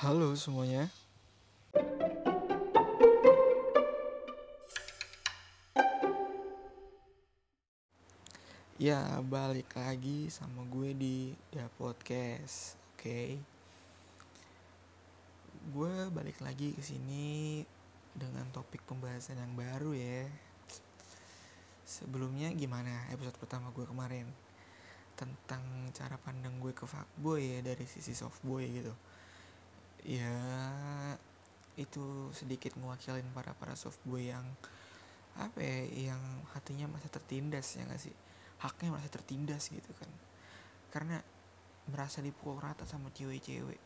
Halo semuanya. Ya, balik lagi sama gue di Ya Podcast. Oke. Okay. Gue balik lagi ke sini dengan topik pembahasan yang baru ya. Sebelumnya gimana episode pertama gue kemarin tentang cara pandang gue ke fuckboy ya dari sisi softboy gitu. Ya itu sedikit mewakilin para para softboy yang apa ya yang hatinya masih tertindas ya gak sih? Haknya merasa tertindas gitu kan. Karena merasa dipukul rata sama cewek-cewek.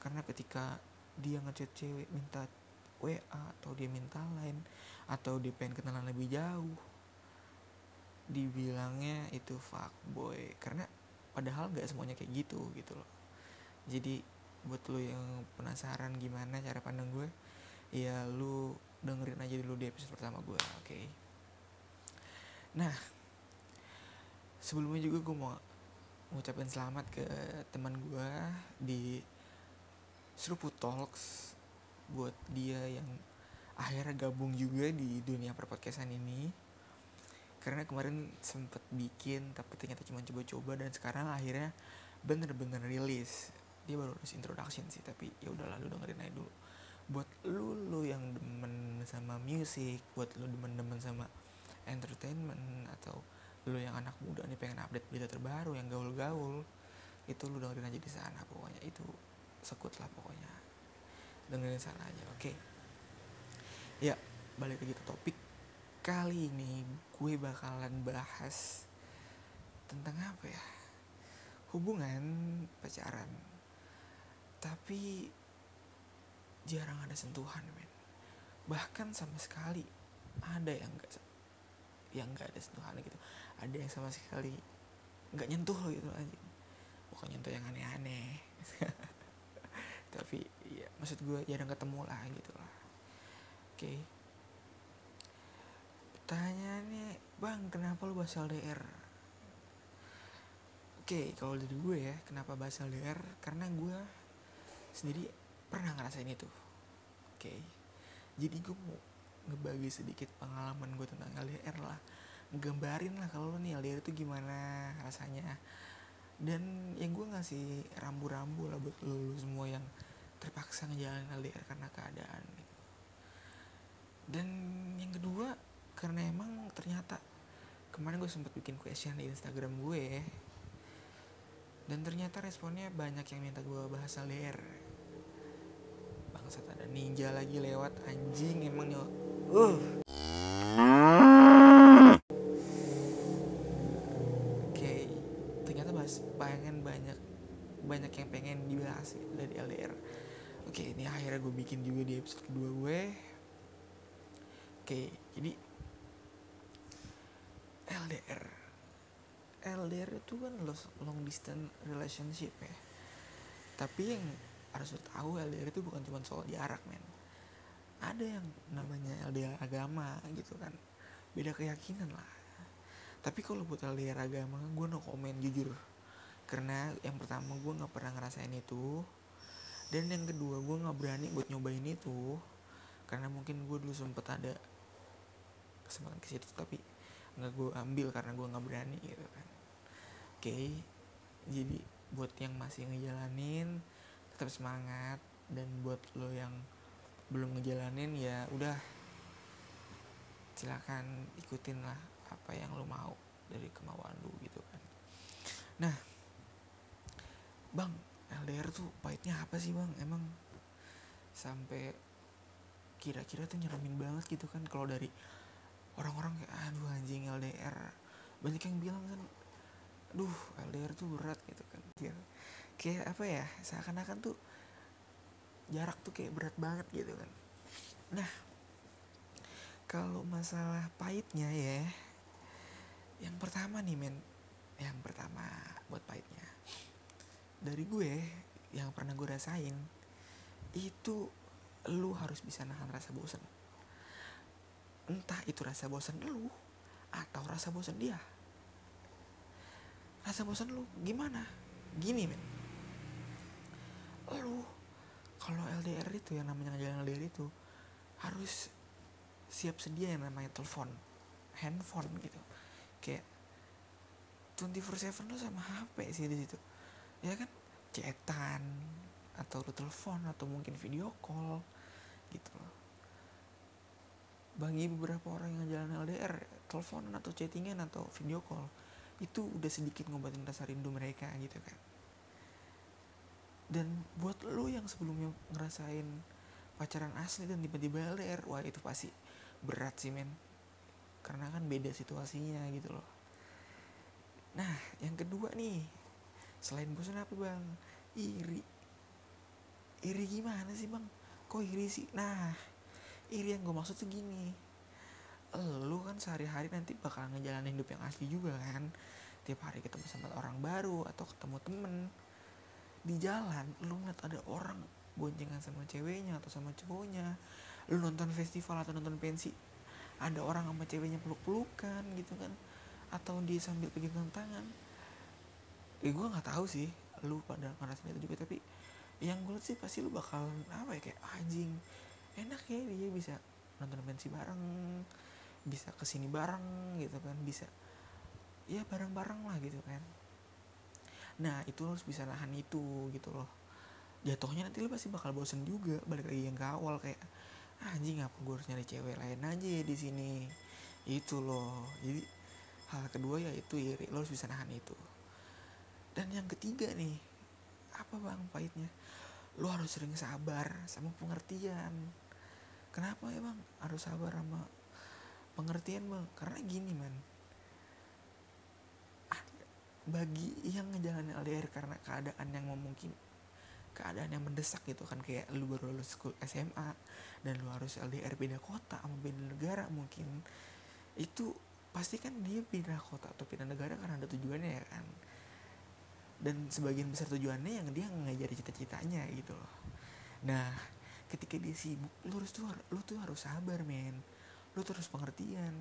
Karena ketika dia ngechat cewek minta WA atau dia minta lain atau dia pengen kenalan lebih jauh dibilangnya itu fuckboy. Karena padahal gak semuanya kayak gitu gitu loh. Jadi buat lo yang penasaran gimana cara pandang gue ya lu dengerin aja dulu di episode pertama gue oke okay? nah sebelumnya juga gue mau ngucapin selamat ke teman gue di Seruput Talks buat dia yang akhirnya gabung juga di dunia perpodcastan ini karena kemarin sempet bikin tapi ternyata cuma coba-coba dan sekarang akhirnya bener-bener rilis dia baru harus introduction sih tapi ya udah lalu dengerin aja dulu. Buat lu lu yang demen sama musik buat lu demen-demen sama entertainment atau lu yang anak muda nih pengen update berita terbaru yang gaul-gaul itu lu dengerin aja di sana pokoknya. Itu sekut lah pokoknya. Dengerin sana aja oke? Okay. ya balik lagi ke topik. Kali ini gue bakalan bahas tentang apa ya? Hubungan pacaran tapi jarang ada sentuhan men. Bahkan sama sekali ada yang enggak yang enggak ada sentuhan gitu. Ada yang sama sekali nggak nyentuh gitu aja bukan nyentuh yang aneh-aneh. Tapi ya maksud gue jarang ketemu lah gitu lah. Oke. Okay. pertanyaannya bang kenapa lu bahas LDR oke okay, kalau dari gue ya kenapa bahas LDR karena gue sendiri pernah ngerasain itu oke okay. jadi gue mau ngebagi sedikit pengalaman gue tentang LDR lah gambarin lah kalau lo nih LDR itu gimana rasanya dan yang gue ngasih rambu-rambu lah buat lo, lo semua yang terpaksa ngejalanin LDR karena keadaan gitu. dan yang kedua karena emang ternyata kemarin gue sempat bikin question di Instagram gue dan ternyata responnya banyak yang minta gue bahas LDR bangsat ada ninja lagi lewat anjing emang uh pengen banyak banyak yang pengen dibahas dari LDR oke ini akhirnya gue bikin juga di episode kedua gue. Oke jadi LDR LDR itu kan long distance relationship ya. Tapi yang harus tahu LDR itu bukan cuma soal jarak men. Ada yang namanya LDR agama gitu kan. Beda keyakinan lah. Tapi kalau buat LDR agama gue no komen jujur. Karena yang pertama gue nggak pernah ngerasain itu. Dan yang kedua gue nggak berani buat nyobain itu. Karena mungkin gue dulu sempet ada kesempatan ke situ tapi nggak gue ambil karena gue nggak berani gitu kan. Oke okay. jadi buat yang masih ngejalanin tetap semangat dan buat lo yang belum ngejalanin ya udah silakan ikutin lah apa yang lo mau dari kemauan lo gitu kan. Nah bang LDR tuh pahitnya apa sih bang? Emang sampai kira-kira tuh nyeremin banget gitu kan kalau dari orang-orang kayak aduh anjing LDR banyak yang bilang kan aduh LDR tuh berat gitu kan kayak apa ya seakan-akan tuh jarak tuh kayak berat banget gitu kan. Nah kalau masalah pahitnya ya yang pertama nih men yang pertama buat pahitnya. Dari gue yang pernah gue rasain itu lu harus bisa nahan rasa bosan entah itu rasa bosan lu atau rasa bosan dia. Rasa bosan lu gimana? Gini men lu LDR itu yang namanya ngejalanin LDR itu harus siap sedia yang namanya telepon handphone gitu. Kayak 24/7 lo sama HP sih di situ. Ya kan chatan atau lu telepon atau mungkin video call gitu loh. Bagi beberapa orang yang jalan LDR telepon atau chattingan atau video call itu udah sedikit ngobatin rasa rindu mereka gitu kan dan buat lo yang sebelumnya ngerasain pacaran asli dan tiba-tiba LDR wah itu pasti berat sih men. Karena kan beda situasinya gitu loh. Nah yang kedua nih selain bosan apa bang? Iri. Iri gimana sih bang? Kok iri sih? Nah iri yang gue maksud tuh gini. Lu kan sehari-hari nanti bakal ngejalanin hidup yang asli juga kan. Tiap hari ketemu sama orang baru atau ketemu temen di jalan lu ngeliat ada orang boncengan sama ceweknya atau sama cowoknya lu nonton festival atau nonton pensi ada orang sama ceweknya peluk-pelukan gitu kan atau dia sambil pegang tangan. Eh gue nggak tahu sih lu pada ngerasain itu juga tapi yang gue lihat sih pasti lu bakal apa ya kayak anjing enak ya dia bisa nonton pensi bareng bisa ke sini bareng gitu kan bisa ya bareng-bareng lah gitu kan nah itu lo harus bisa nahan itu gitu loh. Jatuhnya nanti lo pasti bakal bosen juga balik lagi yang ke awal kayak ah, anjing apa gue harus nyari cewek lain aja di sini? Itu loh. Jadi hal kedua ya itu iri lo harus bisa nahan itu. Dan yang ketiga nih apa bang pahitnya? Lu harus sering sabar sama pengertian. Kenapa ya bang harus sabar sama pengertian bang? Karena gini man bagi yang ngejalanin LDR karena keadaan yang memungkin keadaan yang mendesak gitu kan kayak lu baru lulus SMA dan lu harus LDR beda kota sama beda negara mungkin itu pasti kan dia pindah kota atau pindah negara karena ada tujuannya ya kan. Dan sebagian besar tujuannya yang dia ngajar cita-citanya gitu loh. Nah ketika dia sibuk lu harus tuh lu tuh harus sabar men. Lu terus pengertian.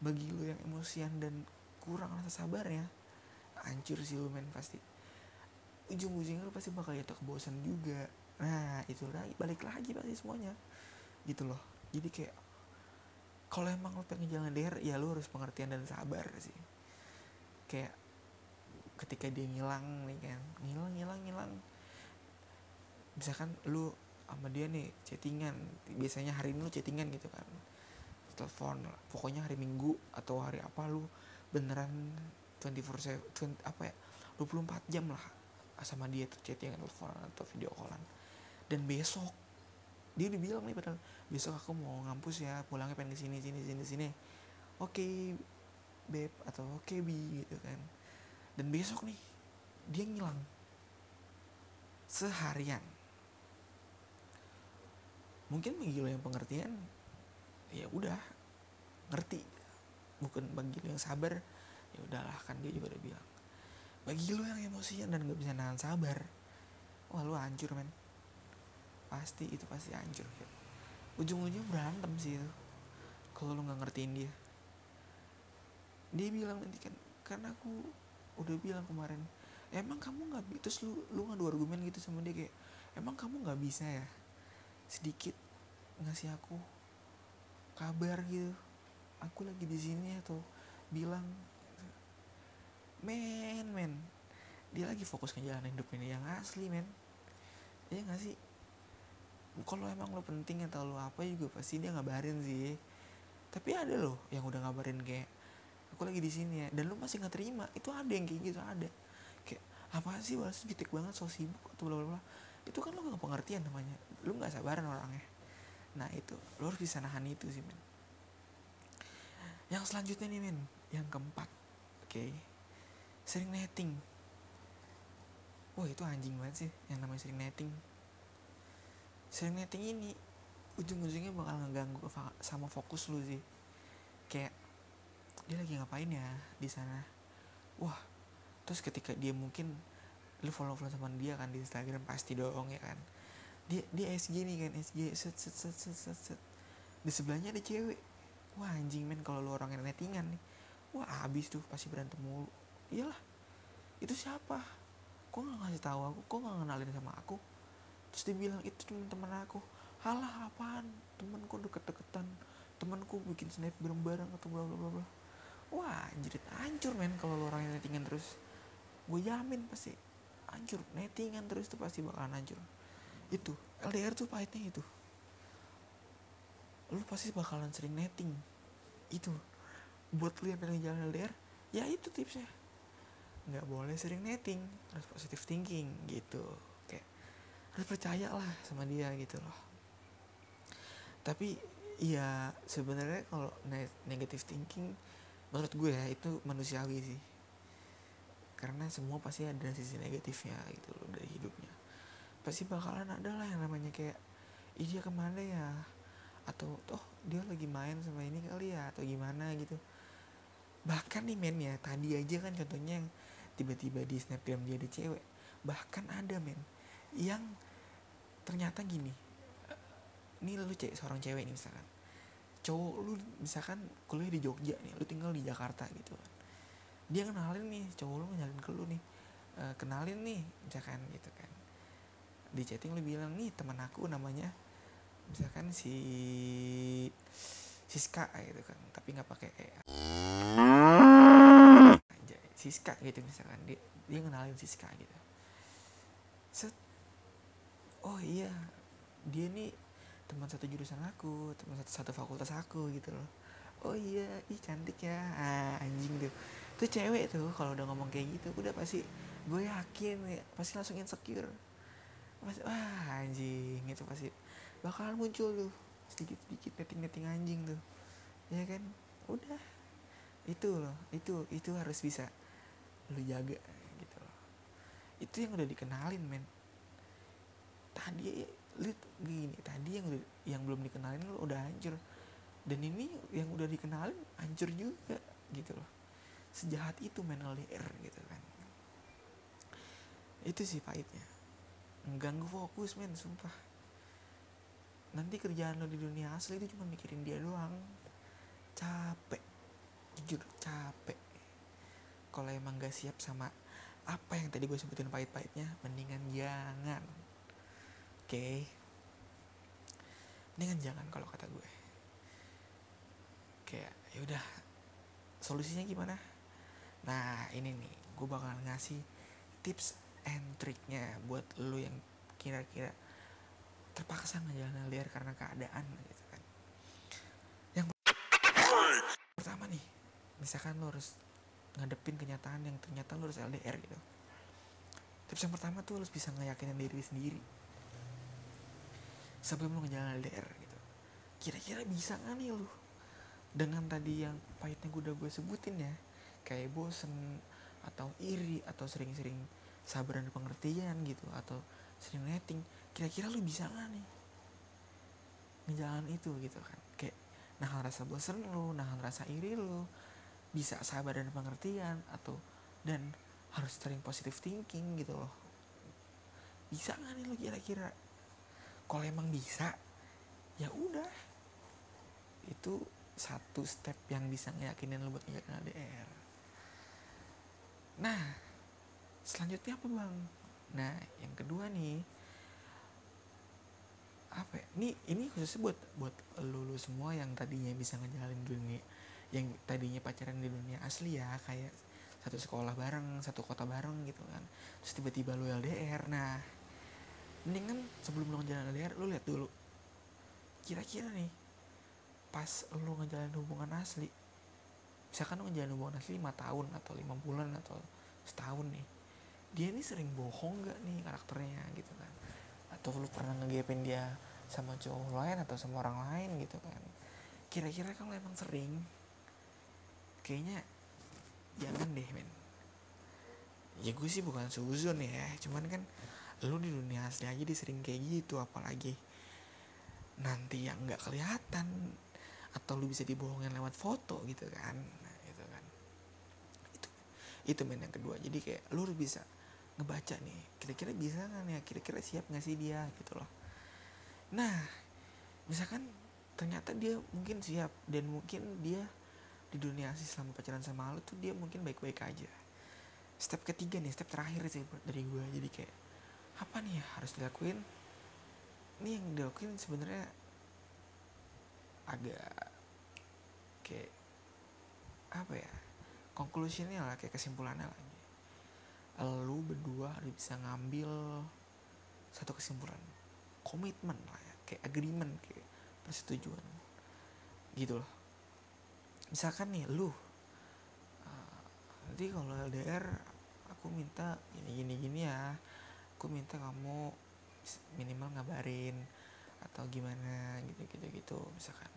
Bagi lu yang emosian dan kurang rasa sabar ya hancur sih lu men pasti. Ujung-ujungnya lu pasti bakal jatuh kebosan juga. Nah itu lagi balik lagi pasti semuanya. Gitu loh. Jadi kayak kalau emang lu pengen jalan der ya lu harus pengertian dan sabar sih. Kayak ketika dia ngilang nih kan ngilang ngilang ngilang. Misalkan lu sama dia nih chattingan biasanya hari ini lu chattingan gitu kan. Telepon pokoknya hari minggu atau hari apa lu beneran 24 7 apa ya 24 jam lah sama dia tuh chattingan telepon atau video callan. Dan besok dia udah bilang nih padahal besok aku mau ngampus ya pulangnya pengen sini sini sini sini. Oke okay, beb atau oke okay, bi gitu kan. Dan besok nih dia ngilang. Seharian. Mungkin bagi lo yang pengertian ya udah ngerti. Bukan bagi lo yang sabar ya udahlah kan dia juga udah bilang bagi lo yang emosian dan gak bisa nahan sabar. Wah lo hancur men. Pasti itu pasti hancur ya. ujung-ujungnya berantem sih itu kalau lo nggak ngertiin dia. Dia bilang nanti kan karena aku udah bilang kemarin emang kamu nggak terus lu lu ngadu argumen gitu sama dia kayak emang kamu nggak bisa ya sedikit ngasih aku kabar gitu? Aku lagi di sini atau bilang men men. Dia lagi fokus ngejalanin hidup ini yang asli men. Ya nggak sih? Kalau emang lo penting atau lo apa juga pasti dia ngabarin sih. Tapi ada loh yang udah ngabarin kayak aku lagi di sini ya. Dan lu masih nggak terima. Itu ada yang kayak gitu ada. Kayak apa sih balas jutek banget so sibuk atau bla bla bla. Itu kan lu gak pengertian namanya. Lu nggak sabaran orangnya. Nah itu. Lu harus bisa nahan itu sih men. Yang selanjutnya nih men. Yang keempat oke? okay. Sering netting. Wah itu anjing banget sih yang namanya sering netting. Sering netting ini ujung-ujungnya bakal ngeganggu sama fokus lu sih. Kayak dia lagi ngapain ya di sana? Wah terus ketika dia mungkin lu follow follow sama dia kan di Instagram pasti dong ya kan? Dia dia SG nih kan SG set set set set set, set. di sebelahnya ada cewek. Wah anjing men kalau lu orang yang nettingan nih. Wah abis tuh pasti berantem mulu iyalah. Itu siapa? Kok nggak ngasih tahu aku? Kok nggak ngenalin sama aku? Terus dia bilang itu cuma teman aku. Halah apaan? Temanku deket-deketan. Temanku bikin snap bareng-bareng atau bla bla bla bla. Wah jadi hancur men kalau lo orangnya nettingan terus. Gue jamin pasti. Hancur nettingan terus tuh pasti bakalan hancur. Itu LDR tuh pahitnya itu. Lu pasti bakalan sering netting. Itu. Buat lu yang pengen jalan LDR ya itu tipsnya nggak boleh sering netting harus positive thinking gitu. Kayak harus percaya lah sama dia gitu loh. Tapi ya sebenarnya kalau negative thinking menurut gue ya itu manusiawi sih. Karena semua pasti ada sisi negatifnya gitu loh dari hidupnya. Pasti bakalan ada lah yang namanya kayak ih dia ke mana ya? Atau toh dia lagi main sama ini kali ya atau gimana gitu. Bahkan nih men ya tadi aja kan contohnya yang tiba-tiba di snapgram dia ada cewek. Bahkan ada men yang ternyata gini ini lu cewek seorang cewek nih misalkan. Cowok lu misalkan kuliah di Jogja nih lu tinggal di Jakarta gitu kan. Dia kenalin nih cowok lu nyalin ke lu nih e, kenalin nih misalkan gitu kan. Di chatting lu bilang nih teman aku namanya misalkan si Siska gitu kan tapi nggak pakai e Siska gitu misalkan. Dia dia kenalin Siska gitu. Set. Oh iya dia nih teman satu jurusan aku teman satu satu fakultas aku gitu loh. Oh iya ih cantik ya. Ah, anjing tuh. Tuh cewek tuh kalau udah ngomong kayak gitu udah pasti gue yakin ya pasti langsung insecure. Pasti wah anjing itu pasti. Bakalan muncul tuh sedikit sedikit netting netting anjing tuh. Ya kan? Udah. Itu loh itu itu harus bisa lu jaga gitu loh. Itu yang udah dikenalin men. Tadi lu gini tadi yang udah yang belum dikenalin lu udah hancur. Dan ini yang udah dikenalin hancur juga gitu loh. Sejahat itu men LDR gitu kan itu sih pahitnya. Mengganggu fokus men sumpah. Nanti kerjaan lo di dunia asli itu cuma mikirin dia doang. Capek. Jujur capek kalau emang gak siap sama apa yang tadi gue sebutin pahit-pahitnya mendingan jangan. Oke? Okay? mendingan jangan kalau kata gue. Kayak yaudah solusinya gimana? Nah ini nih gue bakal ngasih tips and triknya buat lo yang kira-kira terpaksa ngejalan LDR karena keadaan gitu kan. Yang pertama nih misalkan lo harus ngadepin kenyataan yang ternyata lo harus LDR gitu. Tips yang pertama tuh harus bisa ngeyakinin diri sendiri. Sebelum lo ngejalan LDR gitu. Kira-kira bisa gak nih lo dengan tadi yang pahitnya gue udah gue sebutin ya kayak bosen atau iri atau sering-sering sabar dan pengertian gitu atau sering netting kira-kira lu bisa gak nih ngejalan itu gitu kan? Kayak nahan rasa bosan lu nahan rasa iri lu bisa sabar dan pengertian atau dan harus sering positive thinking gitu loh. Bisa gak nih lu kira-kira? Kalau emang bisa ya udah. Itu satu step yang bisa ngeyakinin lu buat ngejalan LDR nah selanjutnya apa bang? Nah yang kedua nih apa ya? ini ini khususnya buat buat lulu semua yang tadinya bisa ngejalin dunia yang tadinya pacaran di dunia asli ya kayak satu sekolah bareng satu kota bareng gitu kan. Terus tiba-tiba lu LDR nah mendingan sebelum lu ngejalan LDR lu lihat dulu. Kira-kira nih pas lu ngejalan hubungan asli misalkan lu ngejalan hubungan asli 5 tahun atau lima bulan atau setahun nih dia ini sering bohong gak nih karakternya gitu kan? Atau lu pernah ngegepin dia sama cowok lain atau sama orang lain gitu kan? Kira-kira kalau emang sering kayaknya jangan deh men. Ya gue sih bukan suzon ya. Cuman kan lu di dunia asli aja dia sering kayak gitu apalagi nanti yang nggak kelihatan atau lu bisa dibohongin lewat foto gitu kan. Nah, gitu kan. Itu itu men yang kedua. Jadi kayak lu harus bisa ngebaca nih kira-kira bisa nggak nih? Kira-kira siap nggak sih dia? Gitu loh. Nah misalkan ternyata dia mungkin siap dan mungkin dia di dunia sih selama pacaran sama lu tuh dia mungkin baik-baik aja. Step ketiga nih step terakhir sih dari gue jadi kayak apa nih ya harus dilakuin? Ini yang dilakuin sebenarnya agak kayak apa ya conclusionnya lah kayak kesimpulannya lagi lu berdua harus bisa ngambil satu kesimpulan. Komitmen lah ya kayak agreement kayak persetujuan. Gitu loh misalkan nih lu uh, nanti kalau LDR aku minta gini gini gini ya aku minta kamu minimal ngabarin atau gimana gitu gitu gitu misalkan.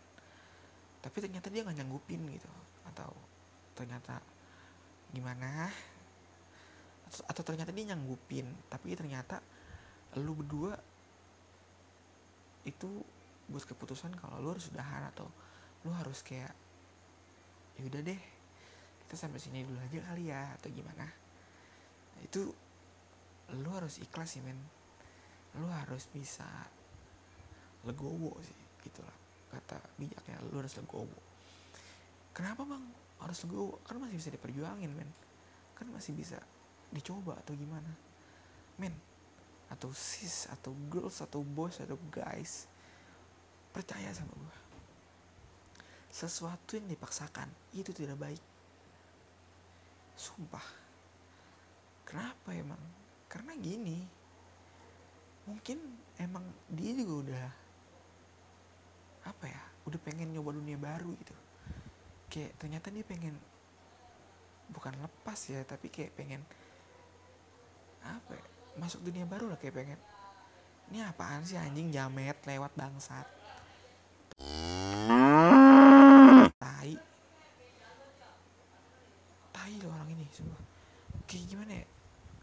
Tapi ternyata dia nggak nyanggupin gitu atau ternyata gimana atau, atau ternyata dia nyanggupin tapi ternyata lu berdua itu buat keputusan kalau lu harus udahan atau lu harus kayak ya udah deh kita sampai sini dulu aja kali ya atau gimana? Itu lu harus ikhlas sih men. Lu harus bisa legowo sih gitu lah kata bijaknya lu harus legowo. Kenapa bang? Harus legowo kan masih bisa diperjuangin men. Kan masih bisa dicoba atau gimana? Men atau sis atau girls atau boys atau guys percaya sama gue sesuatu yang dipaksakan itu tidak baik. Sumpah. Kenapa emang? Karena gini. Mungkin emang dia juga udah apa ya udah pengen nyoba dunia baru gitu. Kayak ternyata dia pengen bukan lepas ya tapi kayak pengen apa ya, masuk dunia baru lah kayak pengen. Ini apaan sih anjing jamet lewat bangsat tai tai ini semua kayak gimana ya?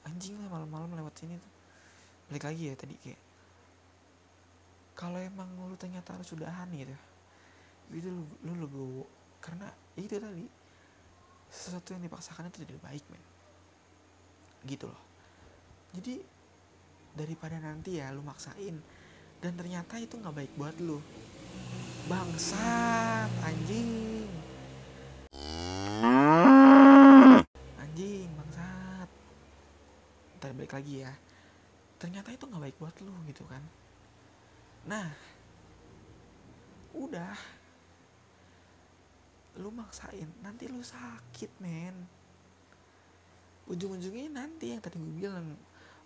Anjing lah malam-malam lewat sini tuh. Balik lagi ya tadi kayak kalau emang lu ternyata harus udahan gitu itu lu lu legowo. Karena ya itu tadi sesuatu yang dipaksakan itu tidak baik men. Gitu loh. Jadi daripada nanti ya lu maksain dan ternyata itu nggak baik buat lu. Bangsat anjing bangsat ntar balik lagi ya. Ternyata itu nggak baik buat lu gitu kan. Nah udah. Lu maksain nanti lu sakit men. Ujung-ujungnya nanti yang tadi gue bilang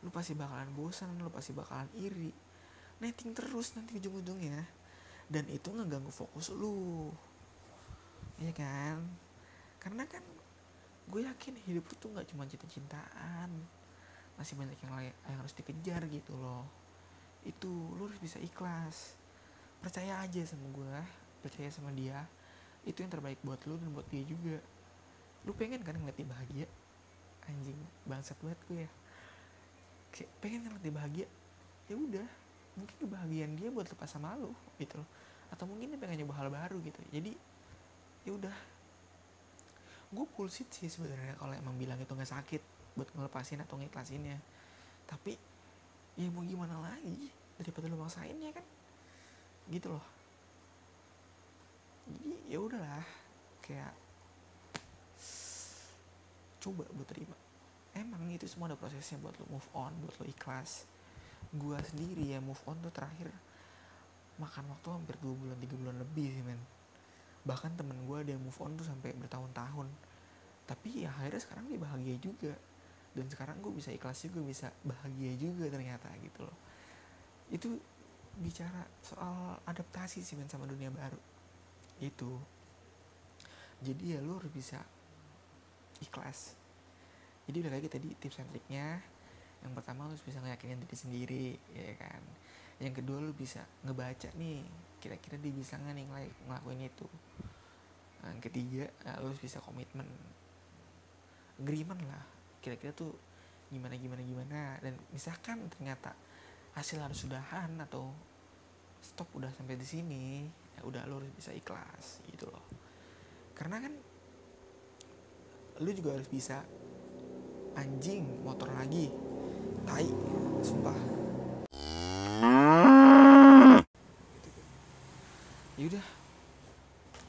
lu pasti bakalan bosan lu pasti bakalan iri. Netting terus nanti ujung-ujungnya. Dan itu ngeganggu fokus lu. Ya kan? Karena kan gue yakin hidup tuh nggak cuma cinta-cintaan masih banyak yang yang harus dikejar gitu loh. Itu lu harus bisa ikhlas. Percaya aja sama gue percaya sama dia. Itu yang terbaik buat lu dan buat dia juga. Lu pengen kan ngeliat dia bahagia? Anjing bangsat banget gue ya. Kayak pengen ngeliat dia bahagia? Ya udah mungkin kebahagiaan dia buat lepas sama lu gitu loh. Atau mungkin dia pengen nyoba hal baru gitu. Jadi ya udah. Gue bullshit sih sebenarnya kalau emang bilang itu nggak sakit buat ngelepasin atau ngiklasinnya. Tapi ya mau gimana lagi daripada lu maksain ya kan? Gitu loh. Jadi ya udahlah. Kayak coba buat terima. Emang itu semua ada prosesnya buat lo move on buat lo ikhlas. Gua sendiri ya move on tuh terakhir makan waktu hampir dua bulan tiga bulan lebih sih men. Bahkan temen gue ada yang move on tuh sampai bertahun-tahun. Tapi ya akhirnya sekarang dia bahagia juga dan sekarang gue bisa ikhlas juga bisa bahagia juga ternyata gitu loh. Itu bicara soal adaptasi sih men sama dunia baru. Itu jadi ya lo harus bisa ikhlas. Jadi udah kayak tadi tips and triknya yang pertama harus bisa ngeyakinin diri sendiri ya kan. Yang kedua lo bisa ngebaca nih kira-kira dia bisa nggak nih ngelakuin itu. Yang ketiga lo harus bisa komitmen. Agreement lah kira-kira tuh gimana gimana gimana. Dan misalkan ternyata hasil harus sudahan atau stop udah sampai di sini ya udah lo harus bisa ikhlas gitu loh. Karena kan lu juga harus bisa anjing motor lagi. Tai sumpah. Yaudah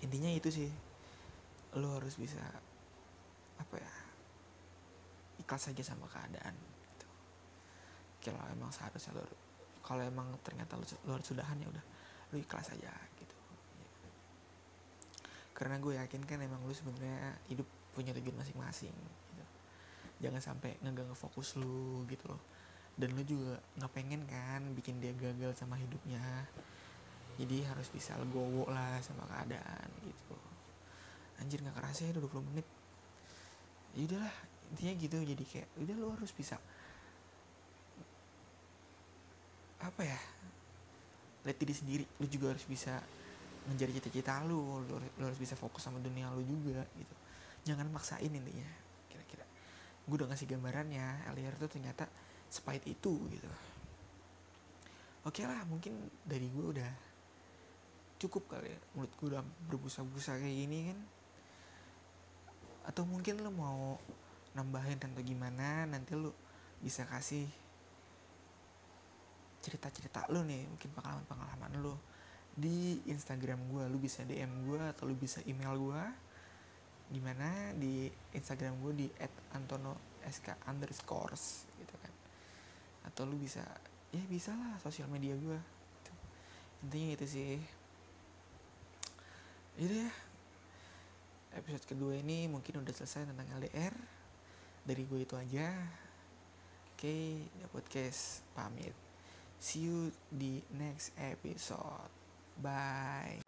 intinya itu sih. Lu harus bisa apa ya ikhlas aja sama keadaan gitu. Kalau emang seharusnya lo kalau emang ternyata lu, lu harus sudahan ya udah lu ikhlas aja gitu. Karena gue yakin kan emang lu sebenarnya hidup punya tujuan masing-masing gitu. jangan sampai ngeganggu fokus lu gitu loh. Dan lu juga nggak pengen kan bikin dia gagal sama hidupnya. Jadi harus bisa legowo lah sama keadaan gitu. Anjir nggak kerasa ya udah 20 menit. Ya udahlah intinya gitu jadi kayak udah lu harus bisa apa ya lihat diri sendiri lu juga harus bisa menjadi cita-cita lu lu harus bisa fokus sama dunia lu juga gitu. Jangan maksain intinya kira-kira. Gue udah ngasih gambarannya LDR tuh ternyata sepahit itu gitu. Oke lah mungkin dari gue udah cukup kali ya mulut gue udah berbusa-busa kayak gini kan. Atau mungkin lo mau nambahin atau gimana nanti lo bisa kasih cerita-cerita lo nih mungkin pengalaman-pengalaman lo di Instagram gue lu bisa DM gue atau lu bisa email gue gimana? Di Instagram gue di @antono_sk underscores gitu kan. Atau lu bisa ya bisa lah sosial media gue gitu. intinya itu sih. Itu ya. Episode kedua ini mungkin udah selesai tentang LDR dari gue itu aja. Oke okay, podcast pamit. See you di next episode. Bye